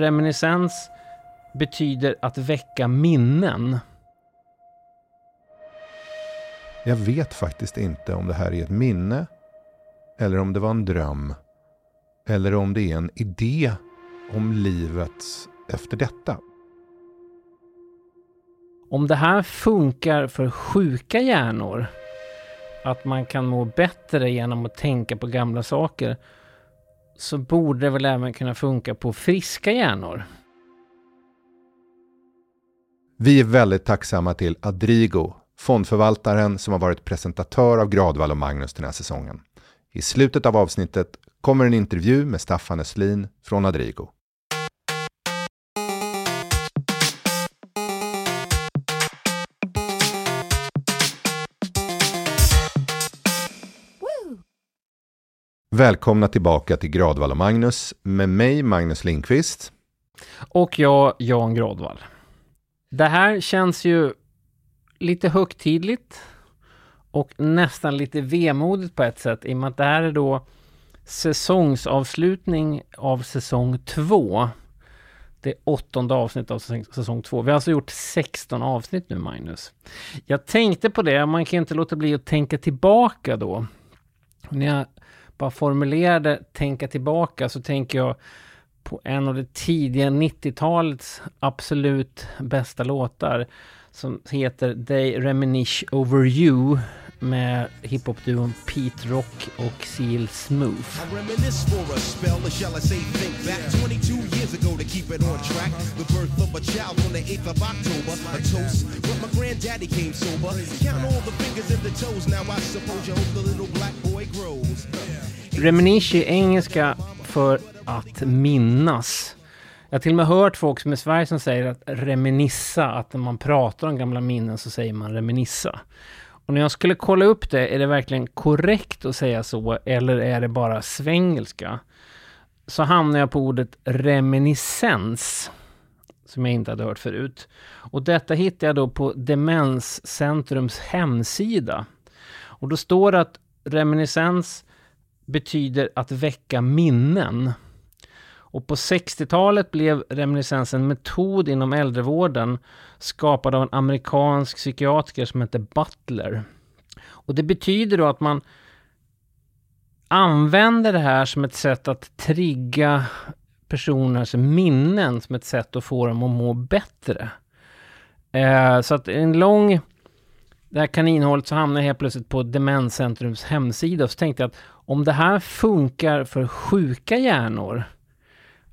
reminiscens betyder att väcka minnen. Jag vet faktiskt inte om det här är ett minne eller om det var en dröm eller om det är en idé om livet efter detta. Om det här funkar för sjuka hjärnor, att man kan må bättre genom att tänka på gamla saker, så borde det väl även kunna funka på friska hjärnor. Vi är väldigt tacksamma till Adrigo, fondförvaltaren som har varit presentatör av Gradvall och Magnus den här säsongen. I slutet av avsnittet kommer en intervju med Staffan Östlin från Adrigo. Välkomna tillbaka till Gradvall och Magnus med mig Magnus Lindqvist. Och jag, Jan Gradvall. Det här känns ju lite högtidligt och nästan lite vemodigt på ett sätt i och med att det här är då säsongsavslutning av säsong två. Det åttonde avsnittet av säsong två. Vi har alltså gjort 16 avsnitt nu, Magnus. Jag tänkte på det, man kan inte låta bli att tänka tillbaka då. När jag bara formulerade tänka tillbaka så tänker jag på en av det tidiga 90-talets absolut bästa låtar som heter They Reminisce Over You med hiphop-duon Pete Rock och Seal Smooth. Reminisce är engelska för att minnas. Jag har till och med hört folk som i Sverige som säger att reminissa, att när man pratar om gamla minnen så säger man reminissa. Och när jag skulle kolla upp det, är det verkligen korrekt att säga så eller är det bara svengelska? Så hamnar jag på ordet reminiscens, som jag inte hade hört förut. Och detta hittar jag då på Demenscentrums hemsida. Och då står det att reminiscens betyder att väcka minnen. Och på 60-talet blev reminiscens en metod inom äldrevården skapad av en amerikansk psykiatriker som hette Butler. Och det betyder då att man använder det här som ett sätt att trigga personers minnen, som ett sätt att få dem att må bättre. Eh, så att en lång det här kaninhålet så hamnar jag helt plötsligt på Demenscentrums hemsida och så tänkte jag att om det här funkar för sjuka hjärnor,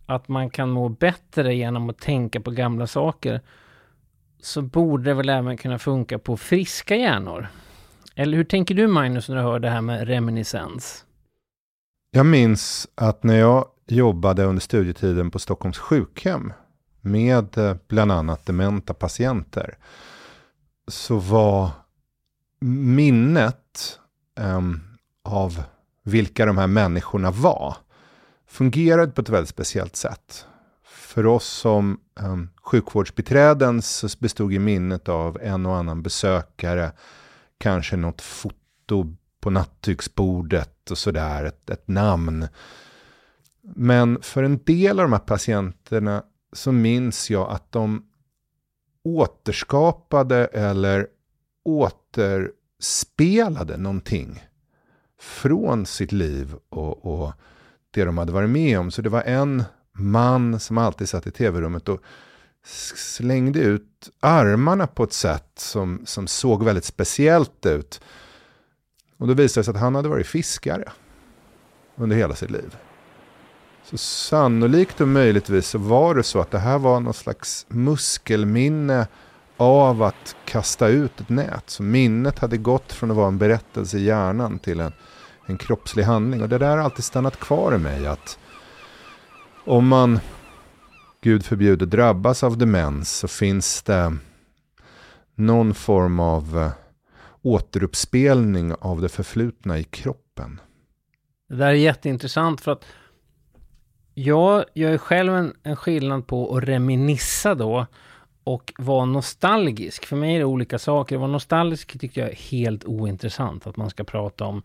att man kan må bättre genom att tänka på gamla saker, så borde det väl även kunna funka på friska hjärnor. Eller hur tänker du Magnus när du hör det här med reminiscens? Jag minns att när jag jobbade under studietiden på Stockholms sjukhem med eh, bland annat dementa patienter så var minnet um, av vilka de här människorna var fungerade på ett väldigt speciellt sätt. För oss som um, sjukvårdsbiträden så bestod i minnet av en och annan besökare, kanske något foto på nattduksbordet och sådär, ett, ett namn. Men för en del av de här patienterna så minns jag att de återskapade eller återspelade någonting från sitt liv och, och det de hade varit med om. Så det var en man som alltid satt i tv-rummet och slängde ut armarna på ett sätt som, som såg väldigt speciellt ut. Och då visade det sig att han hade varit fiskare under hela sitt liv. Så sannolikt och möjligtvis så var det så att det här var någon slags muskelminne av att kasta ut ett nät. Så minnet hade gått från att vara en berättelse i hjärnan till en, en kroppslig handling. Och det där har alltid stannat kvar i mig. att Om man, gud förbjude, drabbas av demens så finns det någon form av eh, återuppspelning av det förflutna i kroppen. Det där är jätteintressant för att jag gör själv en, en skillnad på att reminissa då och vara nostalgisk. För mig är det olika saker. Att vara nostalgisk tycker jag är helt ointressant. Att man ska prata om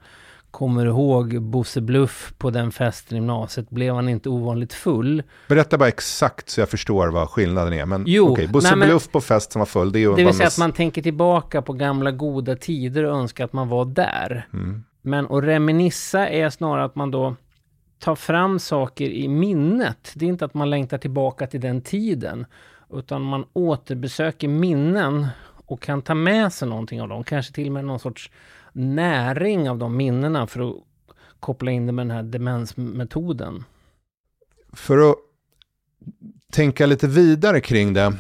kommer ihåg Bosse Bluff på den festen i gymnasiet? Blev han inte ovanligt full? Berätta bara exakt så jag förstår vad skillnaden är. Men Jo, okej, Bosse nej, men- Bluff på fest som var full, det är ju... Det vill säga att man tänker tillbaka på gamla goda tider och önskar att man var där. Mm. Men att reminissa är snarare att man då tar fram saker i minnet. Det är inte att man längtar tillbaka till den tiden. Utan man återbesöker minnen och kan ta med sig någonting av dem. Kanske till och med någon sorts näring av de minnena för att koppla in det med den här demensmetoden. För att tänka lite vidare kring det.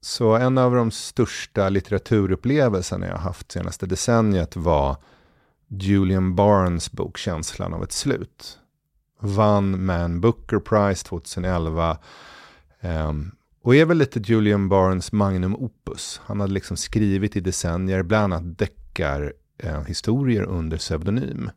Så en av de största litteraturupplevelserna jag haft senaste decenniet var Julian Barnes bok Känslan av ett slut. Vann Man Booker Prize 2011. Um, ehm, och är väl lite Julian Barnes magnum opus. Han hade liksom skrivit i decennier, bland annat deckar eh, historier under pseudonym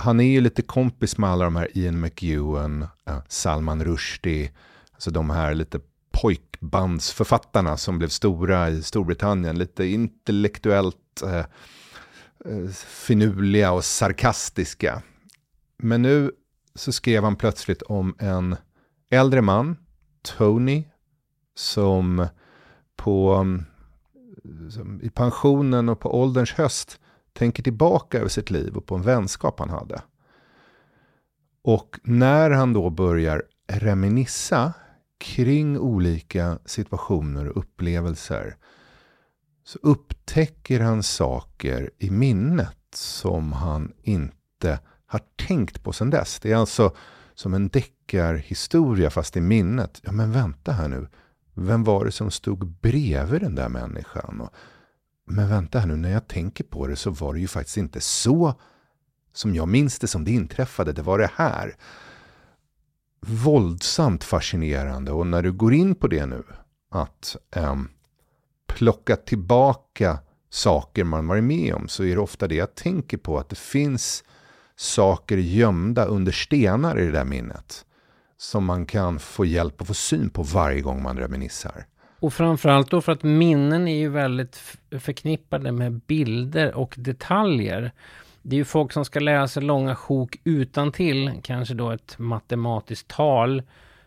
han är ju lite kompis med alla de här Ian McEwan, eh, Salman Rushdie, alltså de här lite pojkbandsförfattarna som blev stora i Storbritannien, lite intellektuellt eh, eh finurliga och sarkastiska. Men nu så skrev han plötsligt om en äldre man, Tony, som på mm, i pensionen och på ålderns höst tänker tillbaka över sitt liv och på en vänskap han hade. Och när han då börjar reminissa kring olika situationer och upplevelser så upptäcker han saker i minnet som han inte har tänkt på sedan dess. Det är alltså som en deckarhistoria fast i minnet. Ja men vänta här nu. Vem var det som stod bredvid den där människan? Och men vänta här nu, när jag tänker på det så var det ju faktiskt inte så som jag minns det som det inträffade. Det var det här. Våldsamt fascinerande och när du går in på det nu, att eh, plocka tillbaka saker man varit med om, så är det ofta det jag tänker på, att det finns saker gömda under stenar i det där minnet. Som man kan få hjälp att få syn på varje gång man reminissar. Och framförallt då för att minnen är ju väldigt förknippade med bilder och detaljer. Det är ju folk som ska läsa långa sjok utan till, kanske då ett matematiskt tal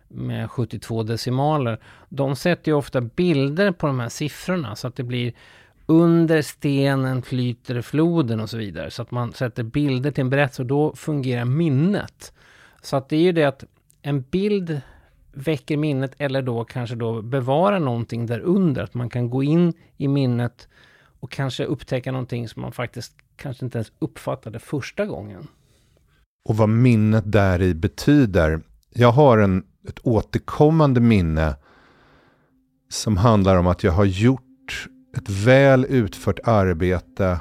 med 72 decimaler. De sätter ju ofta bilder på de här siffrorna så att det blir under stenen flyter floden och så vidare. Så att man sätter bilder till en berättelse och då fungerar minnet. Så att det är ju det att en bild väcker minnet eller då kanske då bevara någonting där under. Att man kan gå in i minnet och kanske upptäcka någonting som man faktiskt kanske inte ens uppfattade första gången. Och vad minnet där i betyder. Jag har en, ett återkommande minne som handlar om att jag har gjort ett väl utfört arbete.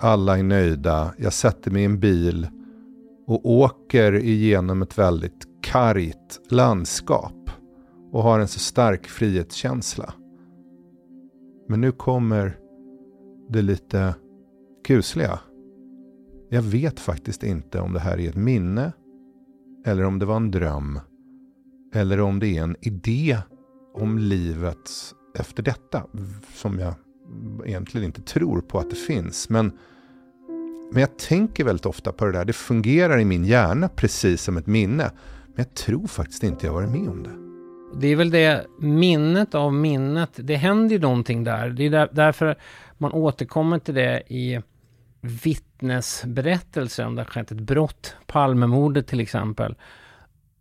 Alla är nöjda. Jag sätter mig i en bil och åker igenom ett väldigt kargt landskap och har en så stark frihetskänsla. Men nu kommer det lite kusliga. Jag vet faktiskt inte om det här är ett minne eller om det var en dröm eller om det är en idé om livet efter detta som jag egentligen inte tror på att det finns. Men, men jag tänker väldigt ofta på det där. Det fungerar i min hjärna precis som ett minne. Men jag tror faktiskt inte jag varit med om det. Det är väl det minnet av minnet. Det händer ju någonting där. Det är där, därför man återkommer till det i vittnesberättelser om det har skett ett brott. Palmemordet till exempel.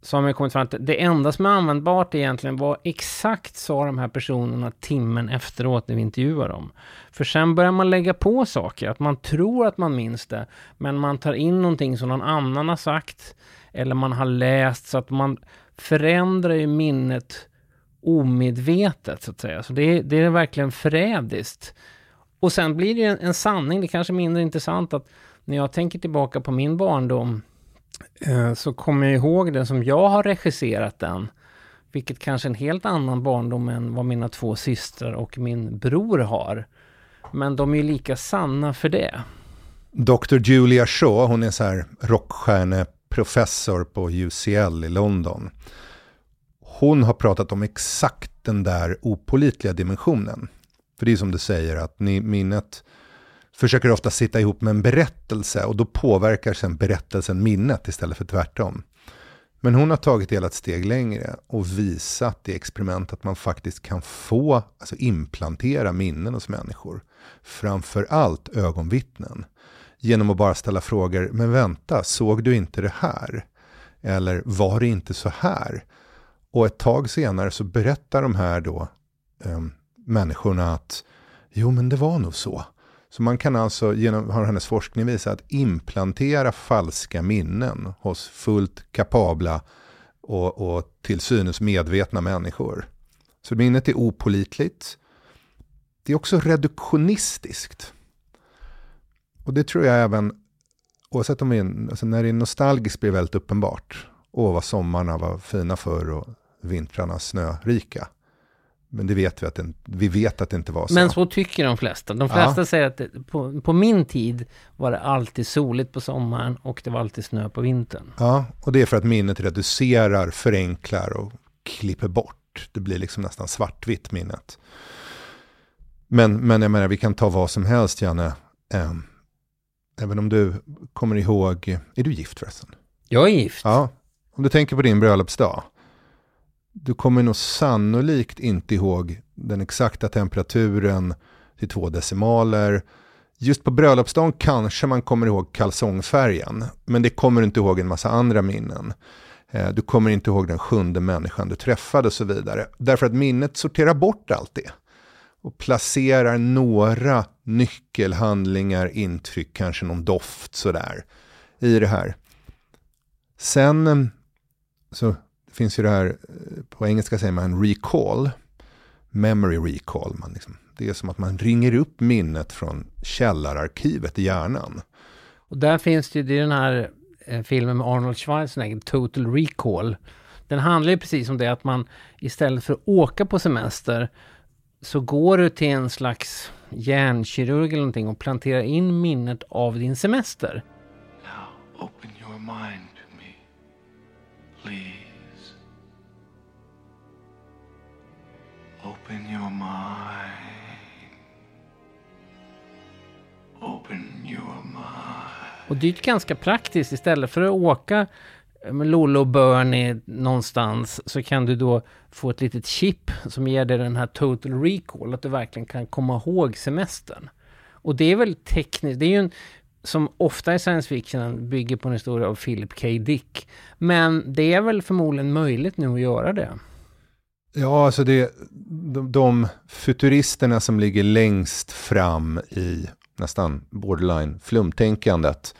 Så har man kommit fram till det enda som är användbart egentligen var exakt sa de här personerna timmen efteråt när vi intervjuar dem. För sen börjar man lägga på saker, att man tror att man minns det, men man tar in någonting som någon annan har sagt eller man har läst så att man förändrar ju minnet omedvetet så att säga. Så det, är- det är verkligen förrädiskt. Och sen blir det ju en, en sanning, det är kanske är mindre intressant att när jag tänker tillbaka på min barndom eh, så kommer jag ihåg den som jag har regisserat den. Vilket kanske är en helt annan barndom än vad mina två systrar och min bror har. Men de är ju lika sanna för det. Dr. Julia Shaw, hon är så här rockstjärne, professor på UCL i London. Hon har pratat om exakt den där opolitliga dimensionen. För det är som du säger att ni, minnet försöker ofta sitta ihop med en berättelse och då påverkar sen berättelsen minnet istället för tvärtom. Men hon har tagit det hela ett steg längre och visat i experiment att man faktiskt kan få, alltså implantera minnen hos människor. Framför allt ögonvittnen. Genom att bara ställa frågor, men vänta, såg du inte det här? Eller var det inte så här? Och ett tag senare så berättar de här då eh, människorna att jo men det var nog så. Så man kan alltså, genom har hennes forskning visat, implantera falska minnen hos fullt kapabla och, och till synes medvetna människor. Så minnet är opolitligt. Det är också reduktionistiskt. Och det tror jag även, oavsett om vi, alltså när det är nostalgiskt blir det väldigt uppenbart. Åh, vad sommarna var fina förr och vintrarna snörika. Men det vet vi att det, vi vet att det inte var så. Men så tycker de flesta. De flesta ja. säger att det, på, på, min tid var det alltid soligt på sommaren och det var alltid snö på vintern. Ja, och det är för att minnet reducerar, förenklar och klipper bort. Det blir liksom nästan svartvitt minnet. Men, men jag menar, vi kan ta vad som helst, Janne. Eh, även om du kommer ihåg, är du gift förresten? Jag är gift. Ja, om du tänker på din bröllopsdag du kommer nog sannolikt inte ihåg den exakta temperaturen till två decimaler. Just på bröllopsdagen kanske man kommer ihåg kalsongfärgen, men det kommer du inte ihåg en massa andra minnen. Eh, du kommer inte ihåg den sjunde människan du träffade och så vidare. Därför att minnet sorterar bort allt det. Och placerar några nyckelhandlingar, intryck, kanske någon doft sådär i det här. Sen eh, så finns ju det här, eh, på engelska säger man recall, memory recall. Man liksom, det är som att man ringer upp minnet från källararkivet i hjärnan. Och där finns det ju det den här eh, filmen med Arnold Schwarzenegger, Total Recall. Den handlar ju precis om det att man istället för att åka på semester så går du till en slags hjärnkirurg eller någonting och planterar in minnet av din semester. Now open your mind to me, please. Open your mind. Open your mind. Och det är ganska praktiskt. Istället för att åka Eh, Lollo och Bernie någonstans så kan du då få ett litet chip som ger dig den här total recall. Att du verkligen kan komma ihåg semestern. Och det är väl tekniskt, det är ju en som ofta i science fiction bygger på en historia av Philip K. Dick. Men det är väl förmodligen möjligt nu att göra det. Ja, alltså det, de, de futuristerna som ligger längst fram i nästan borderline flumtänkandet,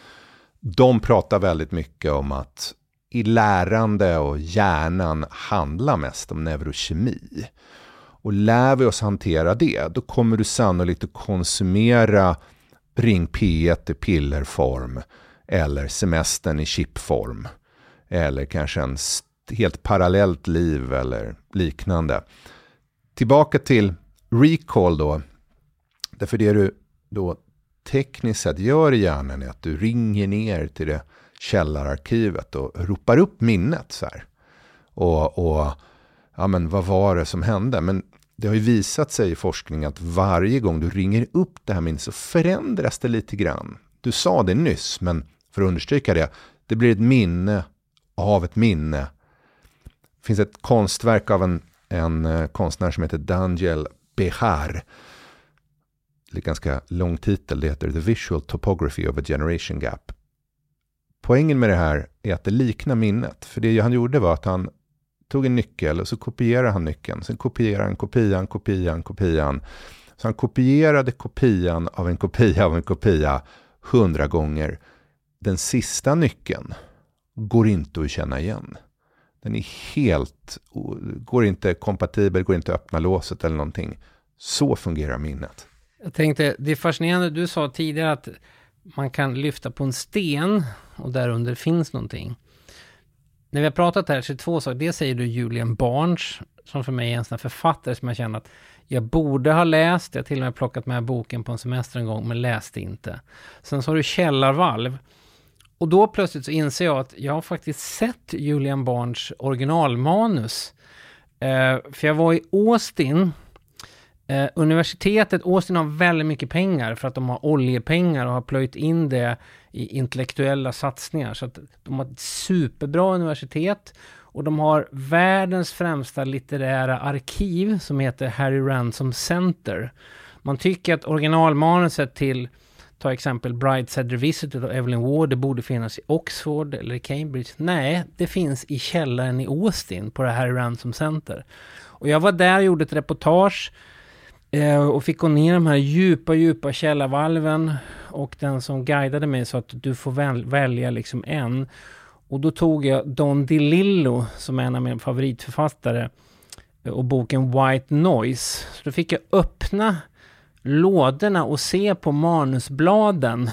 de pratar väldigt mycket om att i lärande och hjärnan handlar mest om neurokemi. Och lär vi oss hantera det, då kommer du sannolikt att konsumera Ring P1 i pillerform eller semestern i chipform. Eller kanske en helt parallellt liv eller liknande. Tillbaka till recall då. Därför det du då tekniskt sett gör i hjärnan är att du ringer ner till det källararkivet och ropar upp minnet så här. Och, och ja men vad var det som hände? Men det har ju visat sig i forskning att varje gång du ringer upp det här minnet så förändras det lite grann. Du sa det nyss, men för att understryka det, det blir ett minne av ett minne det finns ett konstverk av en, en eh, konstnär som heter Daniel Behar. Det är ganska lång titel. Det heter The Visual Topography of a Generation Gap. Poängen med det här är att det liknar minnet. För det han gjorde var att han tog en nyckel och så kopierade han nyckeln. Sen kopierade han kopian, kopian, kopian. Så han kopierade kopian av en kopia av en kopia hundra gånger. Den sista nyckeln går inte att känna igen. Den är helt, går inte kompatibel, går inte att öppna låset eller någonting. Så fungerar minnet. Jag tänkte, det är fascinerande, du sa tidigare att man kan lyfta på en sten och därunder finns någonting. När vi har pratat här så är det två saker. Det säger du Julian Barnes, som för mig är en sån här författare som jag känner att jag borde ha läst. Jag har till och med plockat med boken på en semester en gång, men läste inte. Sen så har du Källarvalv och då plötsligt så inser jag att jag har faktiskt sett Julian Barnes originalmanus. Eh, för jag var i Austin Eh, universitetet, Austin har väldigt mycket pengar för att de har oljepengar och har plöjt in det i intellektuella satsningar. Så att de har ett superbra universitet och de har världens främsta litterära arkiv som heter Harry Ransom Center. Man tycker att originalmanuset till Ta exempel Brideshead Revisited av Evelyn Ward. Det borde finnas i Oxford eller i Cambridge. Nej, det finns i källaren i Austin på det här Ransom Center. Och jag var där och gjorde ett reportage Eh, och fick gå ner de här djupa, djupa källarvalven. Och den som guidade mig sa att du får väl, välja liksom en. Och då tog jag Don DeLillo som är en av mina favoritförfattare eh, och boken White Noise. Så då fick jag öppna lådorna och se på manusbladen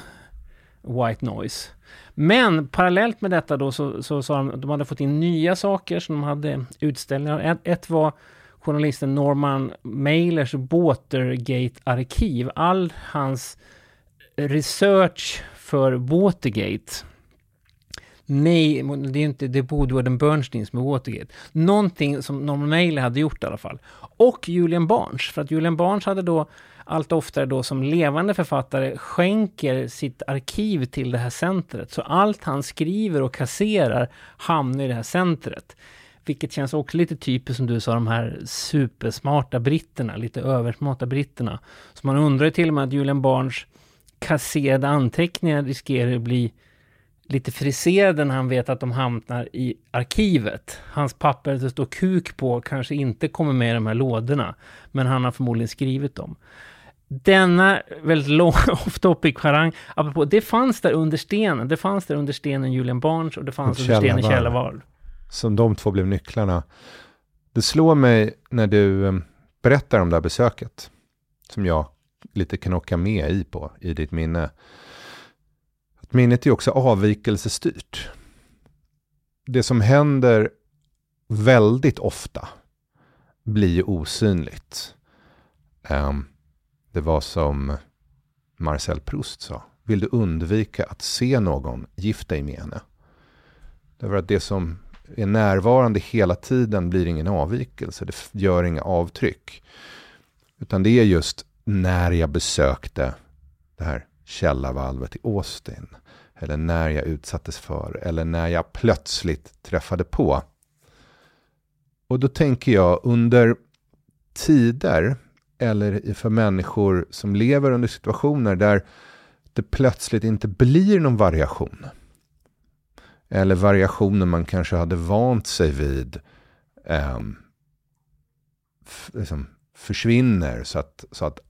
White Noise. Men parallellt med detta då så, så sa de att de hade fått in nya saker som de hade utställningar. Ett, ett var journalisten Norman Mailers Watergate-arkiv. All hans research för Watergate. Nej, det är inte, det är Woodward Bernstein som är Watergate. Någonting som Norman Mailer hade gjort i alla fall. Och Julian Barnes, för att Julian Barnes hade då allt oftare då som levande författare skänker sitt arkiv till det här centret. Så allt han skriver och kasserar hamnar i det här centret. Vilket känns också lite typiskt som du sa, de här supersmarta britterna, lite översmarta britterna. Så man undrar ju till och med att Julian Barnes kasserade anteckningar riskerar att bli lite friserade när han vet att de hamnar i arkivet. Hans papper det står kuk på kanske inte kommer med i de här lådorna. Men han har förmodligen skrivit dem denna väldigt lång off topic harang, apropå, det fanns där under stenen. Det fanns där under stenen Julian Barnes och det fanns under stenen Källarval. Som de två blev nycklarna. Det slår mig när du eh, berättar om det här besöket, som jag lite kan åka med i på, i ditt minne. Att minnet är också avvikelsestyrt. Det som händer väldigt ofta blir osynligt. Um, det var som Marcel Proust sa. Vill du undvika att se någon, gift dig med henne. Därför att det som är närvarande hela tiden blir ingen avvikelse. Det gör inga avtryck. Utan det är just när jag besökte det här källarvalvet i Austin. Eller när jag utsattes för. Eller när jag plötsligt träffade på. Och då tänker jag under tider eller för människor som lever under situationer där det plötsligt inte blir någon variation. Eller variationer man kanske hade vant sig vid eh, liksom försvinner så att, så att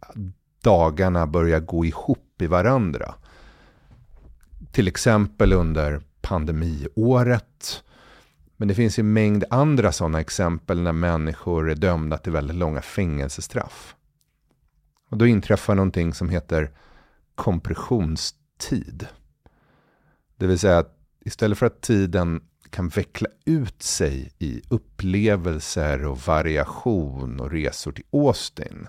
dagarna börjar gå ihop i varandra. Till exempel under pandemiåret. Men det finns ju en mängd andra sådana exempel när människor är dömda till väldigt långa fängelsestraff. Och då inträffar någonting som heter kompressionstid. Det vill säga att istället för att tiden kan veckla ut sig i upplevelser och variation och resor till Austin.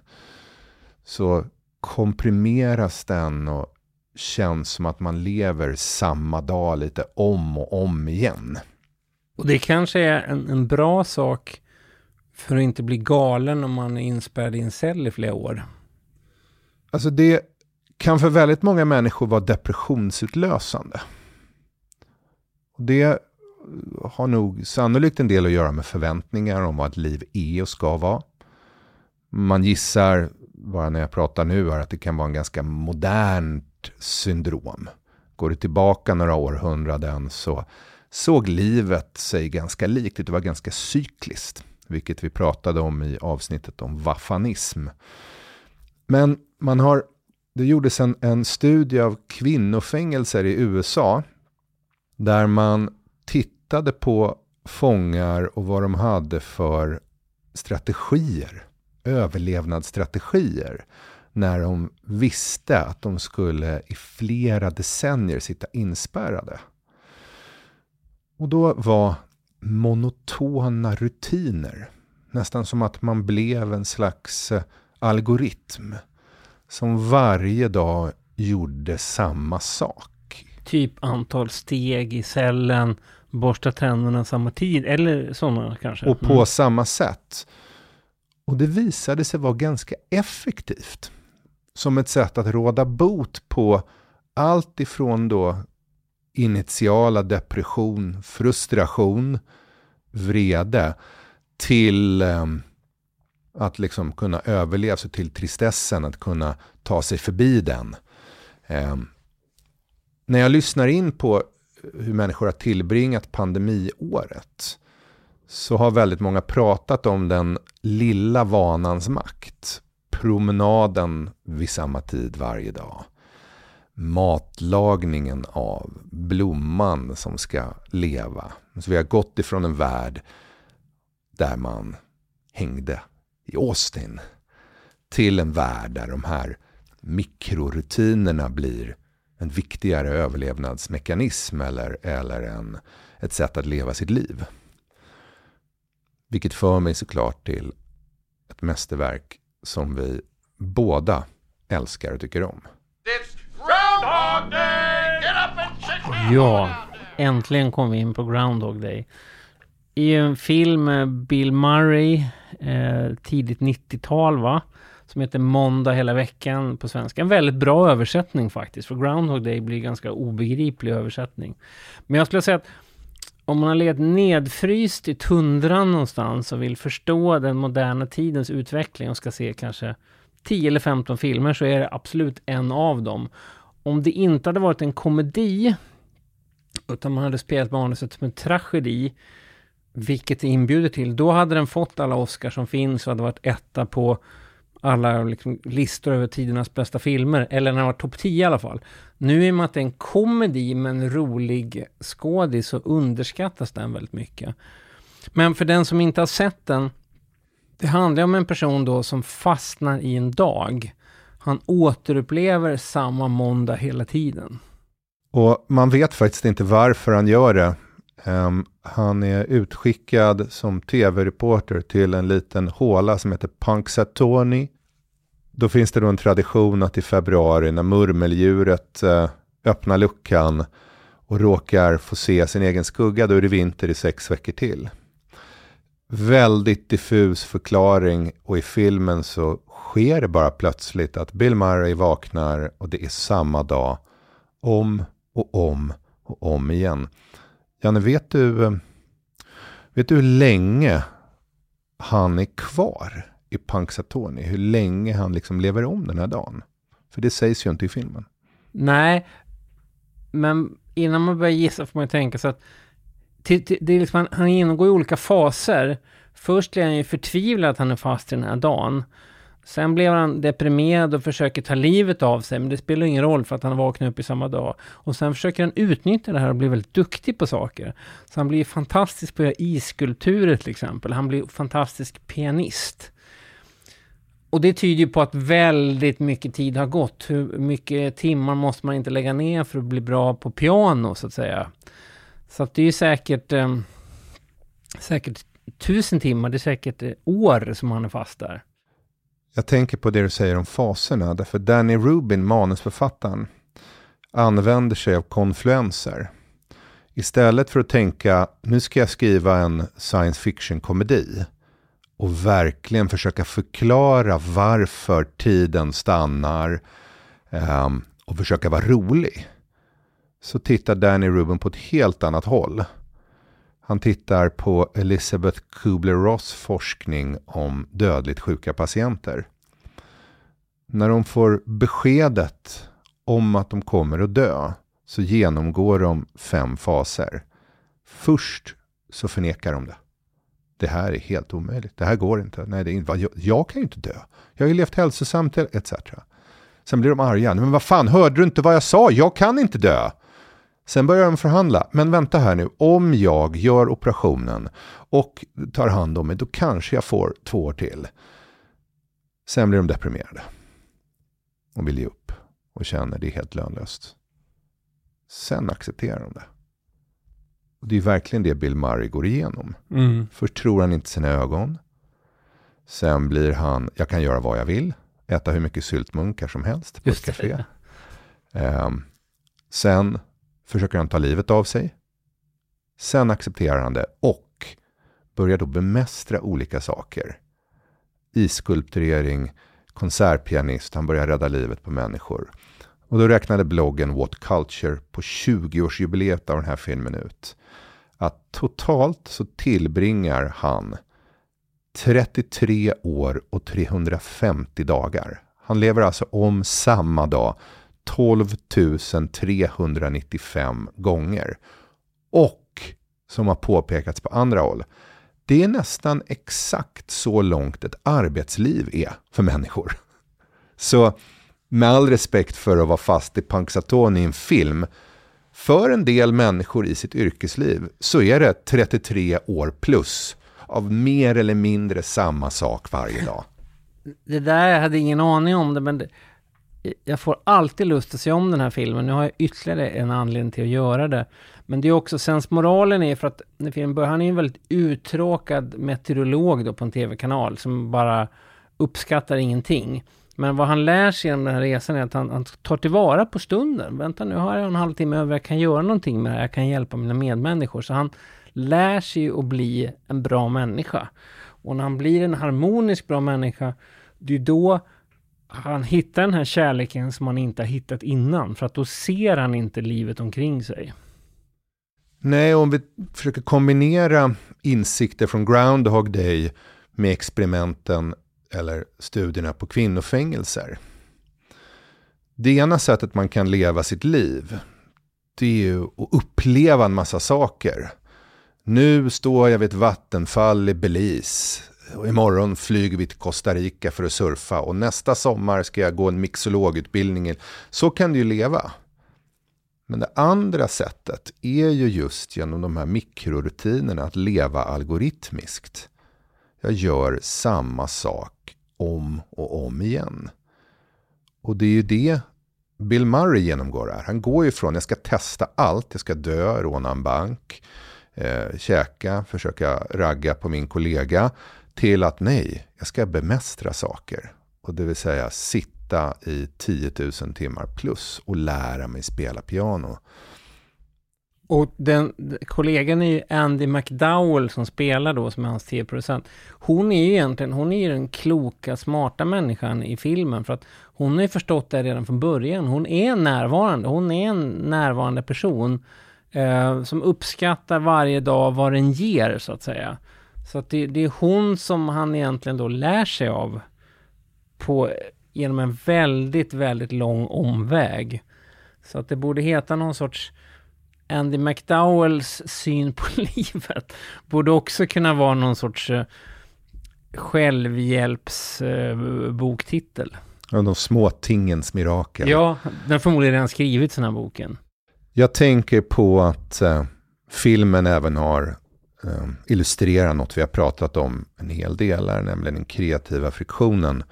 Så komprimeras den och känns som att man lever samma dag lite om och om igen. Och det kanske är en, en bra sak för att inte bli galen om man är inspärrad i en cell i flera år. Alltså det kan för väldigt många människor vara depressionsutlösande. Det har nog sannolikt en del att göra med förväntningar om vad ett liv är och ska vara. Man gissar, bara när jag pratar nu, att det kan vara en ganska modernt syndrom. Går det tillbaka några århundraden så såg livet sig ganska likt Det var ganska cykliskt, vilket vi pratade om i avsnittet om vaffanism. Men man har, det gjordes en, en studie av kvinnofängelser i USA där man tittade på fångar och vad de hade för strategier, överlevnadsstrategier, när de visste att de skulle i flera decennier sitta inspärrade. Och då var monotona rutiner, nästan som att man blev en slags eh, algoritm som varje dag gjorde samma sak. Typ antal steg i cellen, borsta tänderna samma tid eller sådana kanske. Och på mm. samma sätt. Och det visade sig vara ganska effektivt. Som ett sätt att råda bot på allt ifrån då initiala depression, frustration, vrede till eh, att liksom kunna överleva sig till tristessen, att kunna ta sig förbi den. Eh, när jag lyssnar in på hur människor har tillbringat pandemiåret så har väldigt många pratat om den lilla vanans makt. Promenaden vid samma tid varje dag. Matlagningen av blomman som ska leva. Så vi har gått ifrån en värld där man hängde i Austin till en värld där de här mikrorutinerna blir en viktigare överlevnadsmekanism eller, eller en, ett sätt att leva sitt liv. Vilket för mig såklart till ett mästerverk som vi båda älskar och tycker om. Ja, äntligen kom vi in på Groundhog Day. I en film med Bill Murray, eh, tidigt 90-tal va? Som heter Måndag hela veckan på svenska. En väldigt bra översättning faktiskt. För Groundhog Day blir ganska obegriplig översättning. Men jag skulle säga att om man har legat nedfryst i tundran någonstans och vill förstå den moderna tidens utveckling och ska se kanske 10 eller 15 filmer så är det absolut en av dem. Om det inte hade varit en komedi utan man hade spelat manuset som en tragedi vilket det inbjuder till, då hade den fått alla Oscar som finns och hade varit etta på alla liksom, listor över tidernas bästa filmer, eller när den var topp 10 i alla fall. Nu i och med att det är en komedi med en rolig skådis så underskattas den väldigt mycket. Men för den som inte har sett den, det handlar om en person då som fastnar i en dag. Han återupplever samma måndag hela tiden. Och man vet faktiskt inte varför han gör det. Um, han är utskickad som tv-reporter till en liten håla som heter Punxsutawney. Då finns det då en tradition att i februari när murmeldjuret uh, öppnar luckan och råkar få se sin egen skugga, då är det vinter i sex veckor till. Väldigt diffus förklaring och i filmen så sker det bara plötsligt att Bill Murray vaknar och det är samma dag om och om och om igen. Janne, vet du, eh, vet du hur länge han är kvar i Punxsutawney? Hur länge han liksom lever om den här dagen? För det sägs ju inte i filmen. Nej, men innan man börjar gissa får man ju tänka sig att till, till, det är liksom, han, han genomgår ju olika faser. Först är han ju förtvivlad att han är fast i den här dagen. Sen blev han deprimerad och försöker ta livet av sig, men det spelar ingen roll för att han vaknar upp i samma dag. Och sen försöker han utnyttja det här och bli väldigt duktig på saker. Så han blir fantastisk på att göra isskulpturer till exempel. Han blir fantastisk pianist. Och det tyder ju på att väldigt mycket tid har gått. Hur mycket timmar måste man inte lägga ner för att bli bra på piano, så att säga. Så att det är ju säkert, eh, säkert tusen timmar, det är säkert eh, år som han är fast där. Jag tänker på det du säger om faserna, därför Danny Rubin, manusförfattaren, använder sig av konfluenser. Istället för att tänka, nu ska jag skriva en science fiction-komedi och verkligen försöka förklara varför tiden stannar um, och försöka vara rolig. Så tittar Danny Rubin på ett helt annat håll. Han tittar på Elizabeth Kubler-Ross forskning om dödligt sjuka patienter. När de får beskedet om att de kommer att dö så genomgår de fem faser. Först så förnekar de det. Det här är helt omöjligt. Det här går inte. Nej, det är inte. Jag, jag kan ju inte dö. Jag har ju levt hälsosamt etc. Sen blir de arga. Men vad fan, hörde du inte vad jag sa? Jag kan inte dö. Sen börjar de förhandla. Men vänta här nu, om jag gör operationen och tar hand om mig, då kanske jag får två år till. Sen blir de deprimerade. Och vill ge upp. Och känner det är helt lönlöst. Sen accepterar de det. Och det är verkligen det Bill Murray går igenom. Mm. Först tror han inte sina ögon. Sen blir han, jag kan göra vad jag vill. Äta hur mycket syltmunkar som helst på Just ett café. Um, sen försöker han ta livet av sig. Sen accepterar han det och börjar då bemästra olika saker. iskulpturering, konsertpianist, han börjar rädda livet på människor. Och då räknade bloggen What Culture på 20-årsjubileet av den här filmen ut. Att totalt så tillbringar han 33 år och 350 dagar. Han lever alltså om samma dag 12 395 gånger. Och, som har påpekats på andra håll, det är nästan exakt så långt ett arbetsliv är för människor. Så med all respekt för att vara fast i Punxsutawn i en film, för en del människor i sitt yrkesliv så är det 33 år plus av mer eller mindre samma sak varje dag. Det där, jag hade ingen aning om det, men det, jag får alltid lust att se om den här filmen. Nu har jag ytterligare en anledning till att göra det. Men det är också sensmoralen är för att när filmen börjar, han är en väldigt uttråkad meteorolog då på en tv-kanal som bara uppskattar ingenting. Men vad han lär sig genom den här resan är att han, han tar tillvara på stunden. Vänta nu har jag en halvtimme över, jag kan göra någonting med det här, jag kan hjälpa mina medmänniskor. Så han lär sig att bli en bra människa. Och när han blir en harmonisk bra människa, det är då han hittar den här kärleken som han inte har hittat innan. För att då ser han inte livet omkring sig. Nej, om vi försöker kombinera insikter från Groundhog Day med experimenten eller studierna på kvinnofängelser. Det ena sättet man kan leva sitt liv, det är ju att uppleva en massa saker. Nu står jag vid ett vattenfall i Belize. Och imorgon flyger vi till Costa Rica för att surfa och nästa sommar ska jag gå en mixologutbildning. Så kan du ju leva. Men det andra sättet är ju just genom de här mikrorutinerna att leva algoritmiskt. Jag gör samma sak om och om igen. Och det är ju det Bill Murray genomgår här. Han går ju från jag ska testa allt, jag ska dö, råna en bank, eh, käka, försöka ragga på min kollega, till att nej, jag ska bemästra saker. Och det vill säga sitta i 10 000 timmar plus och lära mig spela piano. Och den kollegan är ju Andy McDowell som spelar då som är hans tv-producent. Hon är ju egentligen, hon är ju den kloka, smarta människan i filmen för att hon har ju förstått det redan från början. Hon är närvarande, hon är en närvarande person eh, som uppskattar varje dag vad den ger så att säga. Så att det, det, är hon som han egentligen då lär sig av på, genom en väldigt, väldigt lång omväg. Så att det borde heta någon sorts Andy McDowells syn på livet. Borde också kunna vara någon sorts uh, självhjälpsboktitel. Ja, de små tingens mirakel. Ja, den har förmodligen redan skrivit den här boken. Jag tänker på att uh, filmen även har Ehm, illustrera något vi har pratat om en hel del här, nämligen den kreativa friktionen.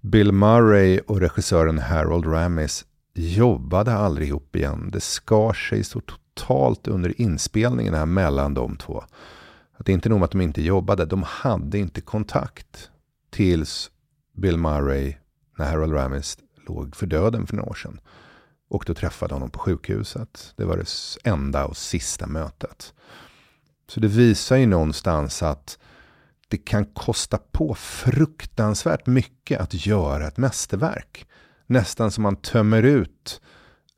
Bill Murray och regissören Harold Ramis jobbade aldrig ihop igen. Det skar sig så totalt under inspelningen här mellan de två. Att det är inte nog med att de inte jobbade, de hade inte kontakt. Tills Bill Murray, när Harold Ramis låg för döden för några år sedan. Och då träffade honom på sjukhuset. Det var det enda och sista mötet. Så det visar ju någonstans att det kan kosta på fruktansvärt mycket att göra ett mästerverk nästan som man tömmer ut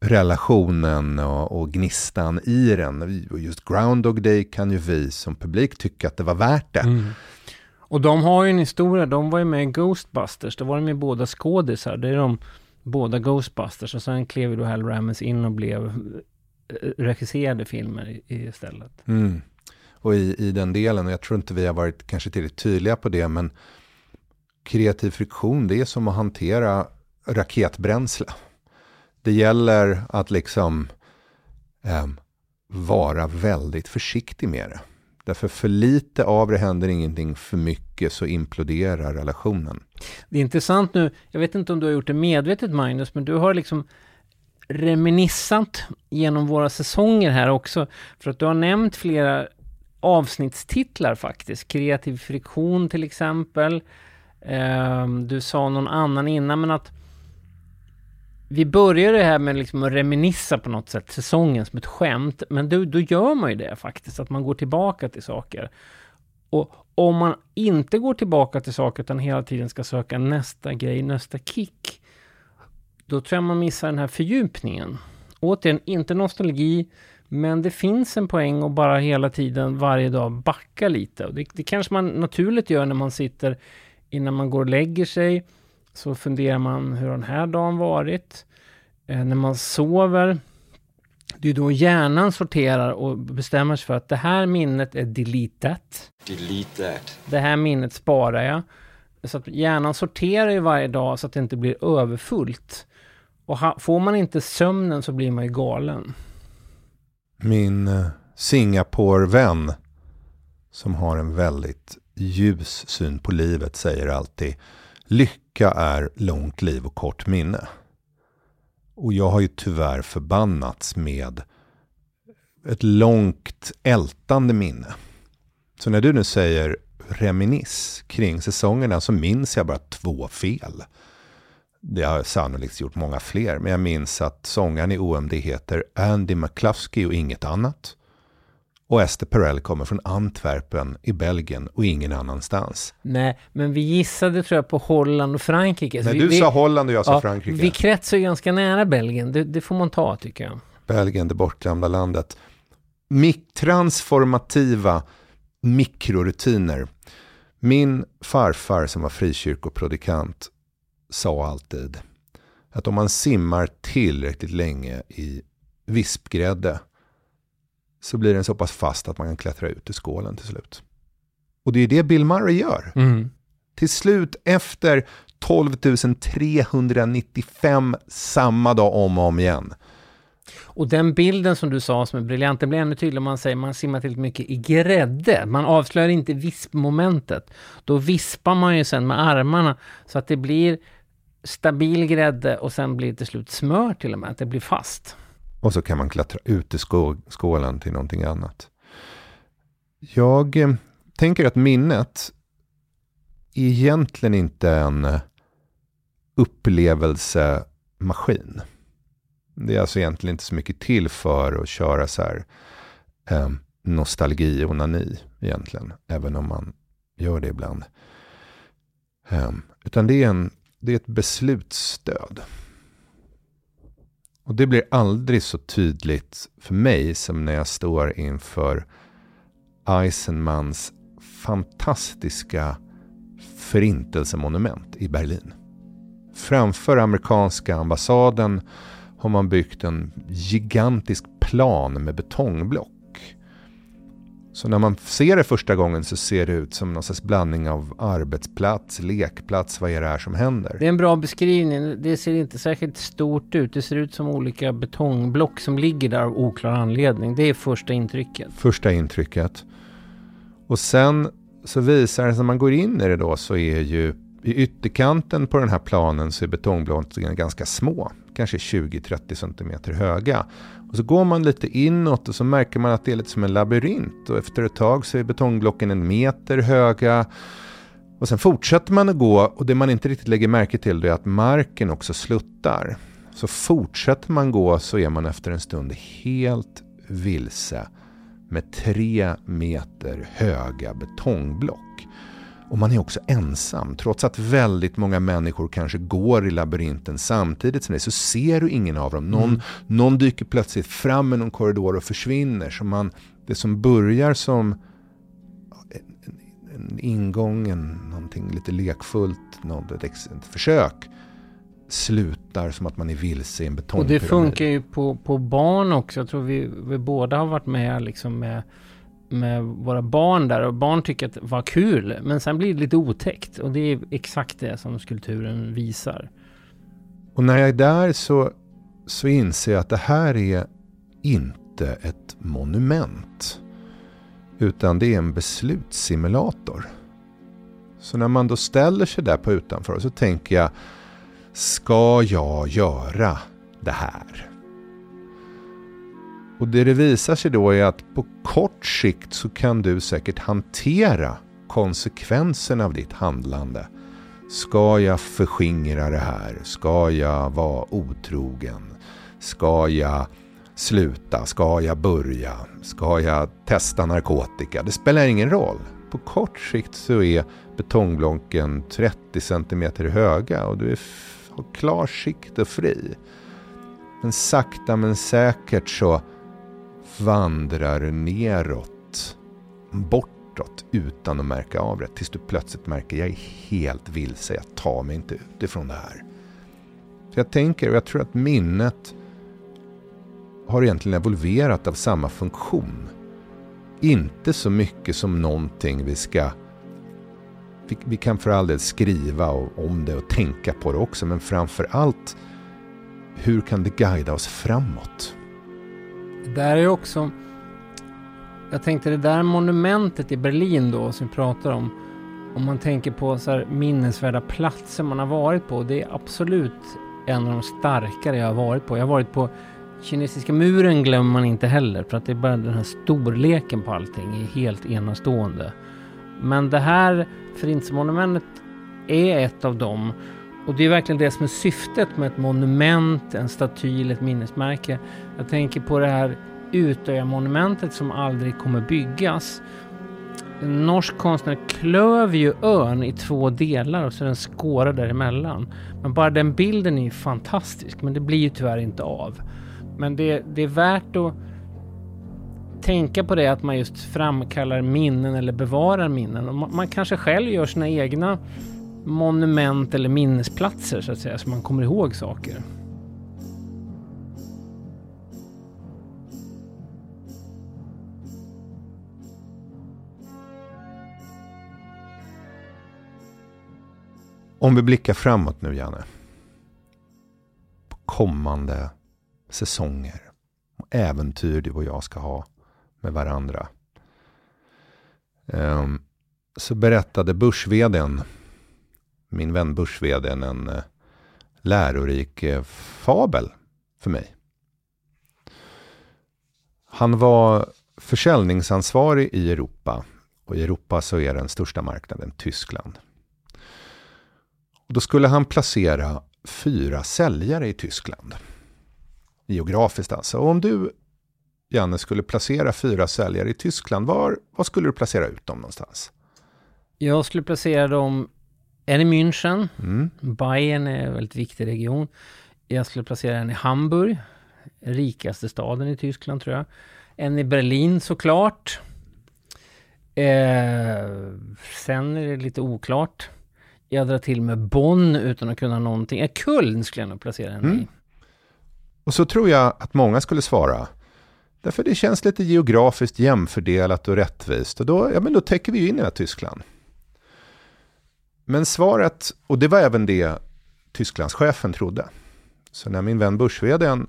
relationen och, och, gnistan i den. Och just Groundhog Day kan ju vi som publik tycka att det var värt det. Mm. Och de har ju en historia, de var ju med i Ghostbusters, då var de ju båda skådisar. Det är de båda Ghostbusters och sen klev ju då Hal Ramis in och blev eh, regisserade filmer istället. Mm. Och i, i den delen, och jag tror inte vi har varit kanske tillräckligt tydliga på det, men kreativ friktion, det är som att hantera raketbränsle. Det gäller att liksom eh, vara väldigt försiktig med det. Därför för lite av det händer ingenting, för mycket så imploderar relationen. Det är intressant nu, jag vet inte om du har gjort det medvetet Magnus, men du har liksom reminissat genom våra säsonger här också. För att du har nämnt flera avsnittstitlar faktiskt. Kreativ friktion till exempel. Ehm, du sa någon annan innan, men att vi började här med liksom att reminissa på något sätt säsongen som ett skämt, men då, då gör man ju det faktiskt, att man går tillbaka till saker. Och om man inte går tillbaka till saker utan hela tiden ska söka nästa grej, nästa kick, då tror jag man missar den här fördjupningen. Återigen, inte nostalgi, men det finns en poäng att bara hela tiden, varje dag, backa lite. Och det, det kanske man naturligt gör när man sitter innan man går och lägger sig. Så funderar man hur den här dagen varit. Eh, när man sover. Det är då hjärnan sorterar och bestämmer sig för att det här minnet är deletat. Delete. Det här minnet sparar jag. Så att hjärnan sorterar ju varje dag så att det inte blir överfullt. Och ha, får man inte sömnen så blir man ju galen. Min eh, Singapore-vän som har en väldigt ljus syn på livet säger alltid lycka är långt liv och kort minne. Och jag har ju tyvärr förbannats med ett långt ältande minne. Så när du nu säger reminis kring säsongerna så minns jag bara två fel. Det har sannolikt gjort många fler, men jag minns att sångaren i OMD heter Andy McCluskey och inget annat. Och Esther Perel kommer från Antwerpen i Belgien och ingen annanstans. Nej, men vi gissade tror jag på Holland och Frankrike. Nej, vi, du vi, sa Holland och jag sa ja, Frankrike. Vi kretsar ju ganska nära Belgien, det, det, får man ta tycker jag. Belgien, det bortglömda landet. Mik transformativa mikrorutiner. Min farfar som var frikyrkoprodikant sa alltid att om man simmar tillräckligt länge i vispgrädde så blir den så pass fast att man kan klättra ut ur skålen till slut. Och det är det Bill Murray gör. Mm. Till slut efter 12 395 samma dag om och om igen. Och den bilden som du sa som är briljant, den blir ännu tydligare om man säger man simmar tillräckligt mycket i grädde. Man avslöjar inte vispmomentet. Då vispar man ju sen med armarna så att det blir stabil grädde och sen blir det till slut smör till och med, att det blir fast. Och så kan man klättra ut i skålen till någonting annat. Jag eh, tänker att minnet egentligen inte är en eh, upplevelsemaskin. Det är alltså egentligen inte så mycket till för att köra så här eh, nostalgi och onani egentligen. Även om man gör det ibland. Eh, utan det är, en, det är ett beslutsstöd. Och det blir aldrig så tydligt för mig som när jag står inför Eisenmans fantastiska förintelsemonument i Berlin. Framför amerikanska ambassaden har man byggt en gigantisk plan med betongblock. Så när man ser det första gången så ser det ut som någon slags blandning av arbetsplats, lekplats, vad är det här som händer? Det är en bra beskrivning. Det ser inte särskilt stort ut. Det ser ut som olika betongblock som ligger där av oklar anledning. Det är första intrycket. Första intrycket. Och sen så visar det sig, när man går in i det då, så är ju i ytterkanten på den här planen så är betongblocken ganska små. Kanske 20-30 cm höga. Och så går man lite inåt och så märker man att det är lite som en labyrint. Och efter ett tag så är betongblocken en meter höga. Och sen fortsätter man att gå och det man inte riktigt lägger märke till är att marken också sluttar. Så fortsätter man gå så är man efter en stund helt vilse med tre meter höga betongblock. Och man är också ensam. Trots att väldigt många människor kanske går i labyrinten samtidigt som det så ser du ingen av dem. Någon, mm. någon dyker plötsligt fram i någon korridor och försvinner. Så man, det som börjar som en, en ingång, en, någonting lite lekfullt, något, ett, ett försök slutar som att man är vilse i en betongpyramid. Och det funkar ju på, på barn också. Jag tror vi, vi båda har varit med liksom med med våra barn där och barn tycker att det var kul men sen blir det lite otäckt och det är exakt det som skulpturen visar. Och när jag är där så, så inser jag att det här är inte ett monument utan det är en beslutssimulator. Så när man då ställer sig där på utanför så tänker jag Ska jag göra det här? Och det det visar sig då är att på kort sikt så kan du säkert hantera konsekvenserna av ditt handlande. Ska jag förskingra det här? Ska jag vara otrogen? Ska jag sluta? Ska jag börja? Ska jag testa narkotika? Det spelar ingen roll. på kort sikt så är betongblocken 30 centimeter höga och du är har klar sikt och fri. Men sakta men säkert så vandrar neråt, bortåt utan att märka av det. Tills du plötsligt märker jag är helt vilse, jag tar mig inte utifrån det här. Så jag tänker, och jag tror att minnet har egentligen evolverat av samma funktion. Inte så mycket som någonting vi ska... Vi, vi kan för all del skriva om det och tänka på det också, men framför allt hur kan det guida oss framåt? Det där är också... Jag tänkte det där monumentet i Berlin då som vi pratar om. Om man tänker på så här minnesvärda platser man har varit på. Det är absolut en av de starkare jag har varit på. Jag har varit på Kinesiska muren glömmer man inte heller för att det är bara den här storleken på allting är helt enastående. Men det här Förintelsemonumentet är ett av dem och det är verkligen det som är syftet med ett monument, en staty eller ett minnesmärke. Jag tänker på det här Utöya-monumentet som aldrig kommer byggas. En norsk konstnär klöv ju ön i två delar och så är den skåra däremellan. Men bara den bilden är ju fantastisk, men det blir ju tyvärr inte av. Men det, det är värt att tänka på det att man just framkallar minnen eller bevarar minnen. Och man, man kanske själv gör sina egna monument eller minnesplatser så att säga, så man kommer ihåg saker. Om vi blickar framåt nu, Janne. På kommande säsonger. Och äventyr du och jag ska ha med varandra. Um, så berättade börs min vän börs en eh, lärorik eh, fabel för mig. Han var försäljningsansvarig i Europa. Och i Europa så är den största marknaden Tyskland. Och då skulle han placera fyra säljare i Tyskland. Geografiskt alltså. Och om du, Janne, skulle placera fyra säljare i Tyskland, var, var skulle du placera ut dem någonstans? Jag skulle placera dem en i München. Mm. Bayern är en väldigt viktig region. Jag skulle placera en i Hamburg, rikaste staden i Tyskland tror jag. En i Berlin såklart. Eh, sen är det lite oklart. Jag drar till med Bonn utan att kunna någonting. Eh, Köln skulle jag nog placera henne mm. i. Och så tror jag att många skulle svara. Därför det känns lite geografiskt jämfördelat och rättvist. Och då, ja, men då täcker vi ju in hela Tyskland. Men svaret, och det var även det Tysklandschefen trodde. Så när min vän börsveden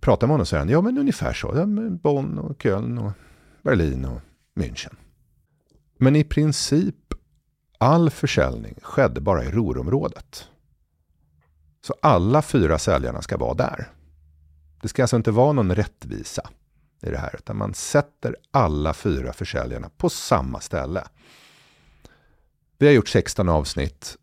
pratade med honom så säger han, ja men ungefär så. Ja, Bonn och Köln och Berlin och München. Men i princip all försäljning skedde bara i Ruhrområdet. Så alla fyra säljarna ska vara där. Det ska alltså inte vara någon rättvisa i det här, utan man sätter alla fyra försäljarna på samma ställe. Vi har gjort 16 avsnitt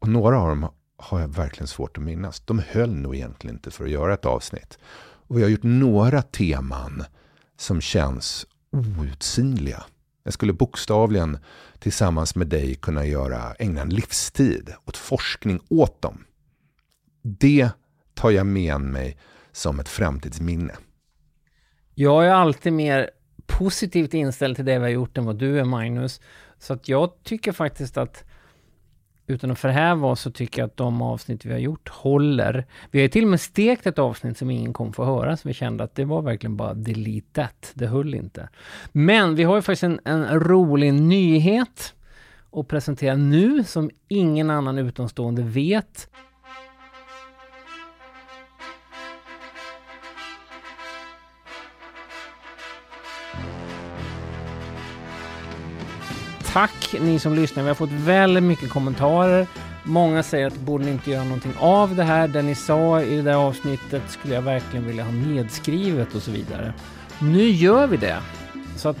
och några av dem har jag verkligen svårt att minnas. De höll nog egentligen inte för att göra ett avsnitt. Och vi har gjort några teman som känns outsinliga. Jag skulle bokstavligen tillsammans med dig kunna göra, ägna en livstid åt forskning åt dem. Det tar jag med mig som ett framtidsminne. Jag är alltid mer positivt inställd till det vi har gjort än vad du är Magnus. Så att jag tycker faktiskt att utan att förhäva oss så tycker jag att de avsnitt vi har gjort håller. Vi har ju till och med stekt ett avsnitt som ingen kom få höra, så vi kände att det var verkligen bara delete that. Det höll inte. Men vi har ju faktiskt en, en rolig nyhet att presentera nu som ingen annan utomstående vet. Tack ni som lyssnar. Vi har fått väldigt mycket kommentarer. Många säger att borde ni inte göra någonting av det här. Det ni sa i det där avsnittet skulle jag verkligen vilja ha nedskrivet och så vidare. Nu gör vi det. Så att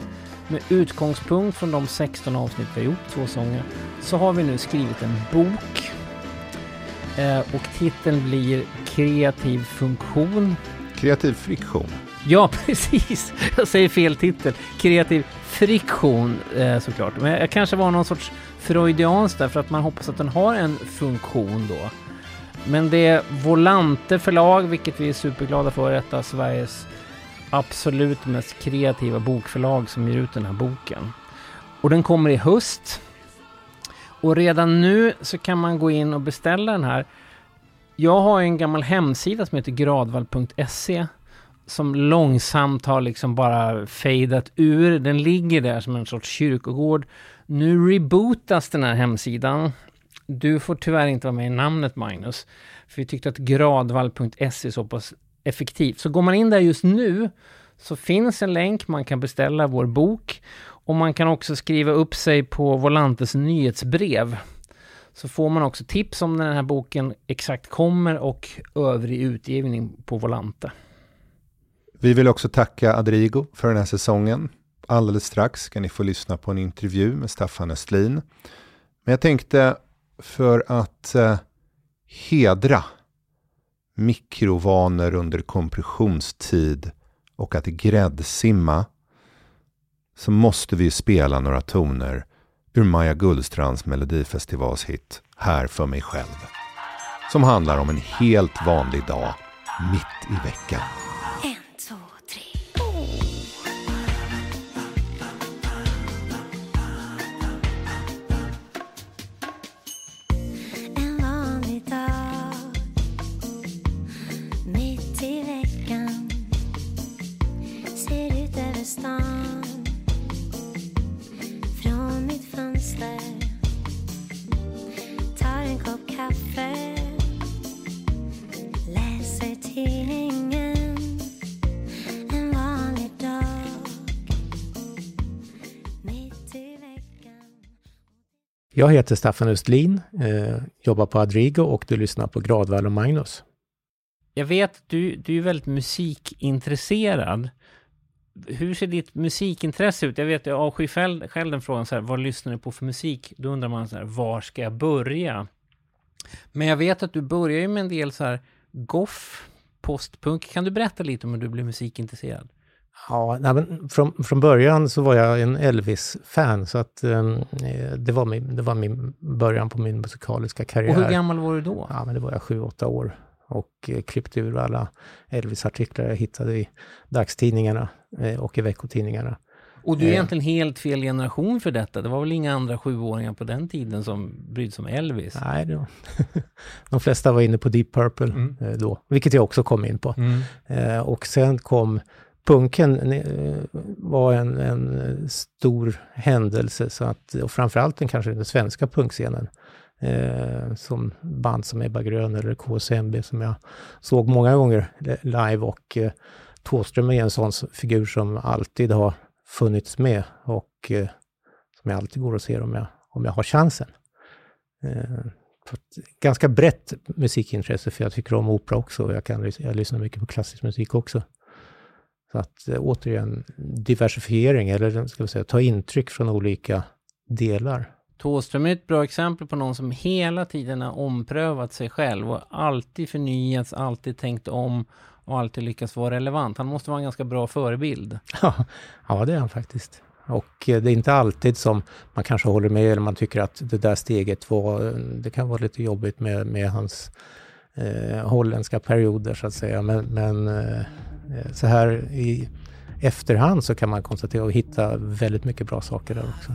med utgångspunkt från de 16 avsnitt vi har gjort, två sånger, så har vi nu skrivit en bok. Eh, och titeln blir Kreativ funktion. Kreativ friktion. Ja, precis. Jag säger fel titel. Kreativ friktion eh, såklart. Men jag kanske var någon sorts freudians där för att man hoppas att den har en funktion då. Men det är Volante förlag, vilket vi är superglada för, ett av Sveriges absolut mest kreativa bokförlag som ger ut den här boken. Och den kommer i höst. Och redan nu så kan man gå in och beställa den här. Jag har en gammal hemsida som heter gradvall.se som långsamt har liksom bara fejdat ur. Den ligger där som en sorts kyrkogård. Nu rebootas den här hemsidan. Du får tyvärr inte vara med i namnet Magnus. För vi tyckte att gradvall.se är så pass effektivt. Så går man in där just nu så finns en länk, man kan beställa vår bok och man kan också skriva upp sig på Volantes nyhetsbrev. Så får man också tips om när den här boken exakt kommer och övrig utgivning på Volante. Vi vill också tacka Adrigo för den här säsongen. Alldeles strax ska ni få lyssna på en intervju med Staffan Östlin. Men jag tänkte för att eh, hedra mikrovanor under kompressionstid och att gräddsimma så måste vi spela några toner ur Maja Gullstrands melodifestivalshit Här för mig själv. Som handlar om en helt vanlig dag mitt i veckan. Jag heter Staffan Östlin, eh, jobbar på Adrigo och du lyssnar på Gradvall och Magnus. Jag vet att du, du är väldigt musikintresserad. Hur ser ditt musikintresse ut? Jag vet, jag avskyr själv, själv den frågan, så här, vad lyssnar du på för musik? Då undrar man så här, var ska jag börja? Men jag vet att du börjar ju med en del så här goff, postpunk. Kan du berätta lite om hur du blev musikintresserad? Ja, nej, men från, från början så var jag en Elvis-fan, så att um, det, var min, det var min början på min musikaliska karriär. Och hur gammal var du då? Ja, men det var jag sju, åtta år och eh, klippte ur alla Elvis-artiklar jag hittade i dagstidningarna eh, och i veckotidningarna. Och du är eh. egentligen helt fel generation för detta. Det var väl inga andra sjuåringar på den tiden som brydde sig om Elvis? Nej, det var de flesta var inne på Deep Purple mm. Eh, då, vilket jag också kom in på. Mm. Eh, och sen kom punken eh, var en, en, stor händelse, så att, och framförallt den kanske den svenska punkscenen. Eh, som band som Ebba Grön eller KSMB som jag såg många gånger live och eh, Thåström är en sån figur som alltid har funnits med och eh, som jag alltid går och ser om jag, om jag har chansen. Eh, ganska brett musikintresse för jag tycker om opera också. Jag, kan, jag lyssnar mycket på klassisk musik också. Så att eh, återigen, diversifiering, eller ska vi säga, ta intryck från olika delar. Thåström är ett bra exempel på någon som hela tiden har omprövat sig själv och alltid förnyats, alltid tänkt om och alltid lyckats vara relevant. Han måste vara en ganska bra förebild. Ja, det är han faktiskt. Och eh, det är inte alltid som man kanske håller med eller man tycker att det där steget var, det kan vara lite jobbigt med, med hans eh, holländska perioder så att säga. Men, men eh, Eh, så här i efterhand så kan man konstatera och hitta väldigt mycket bra saker där också.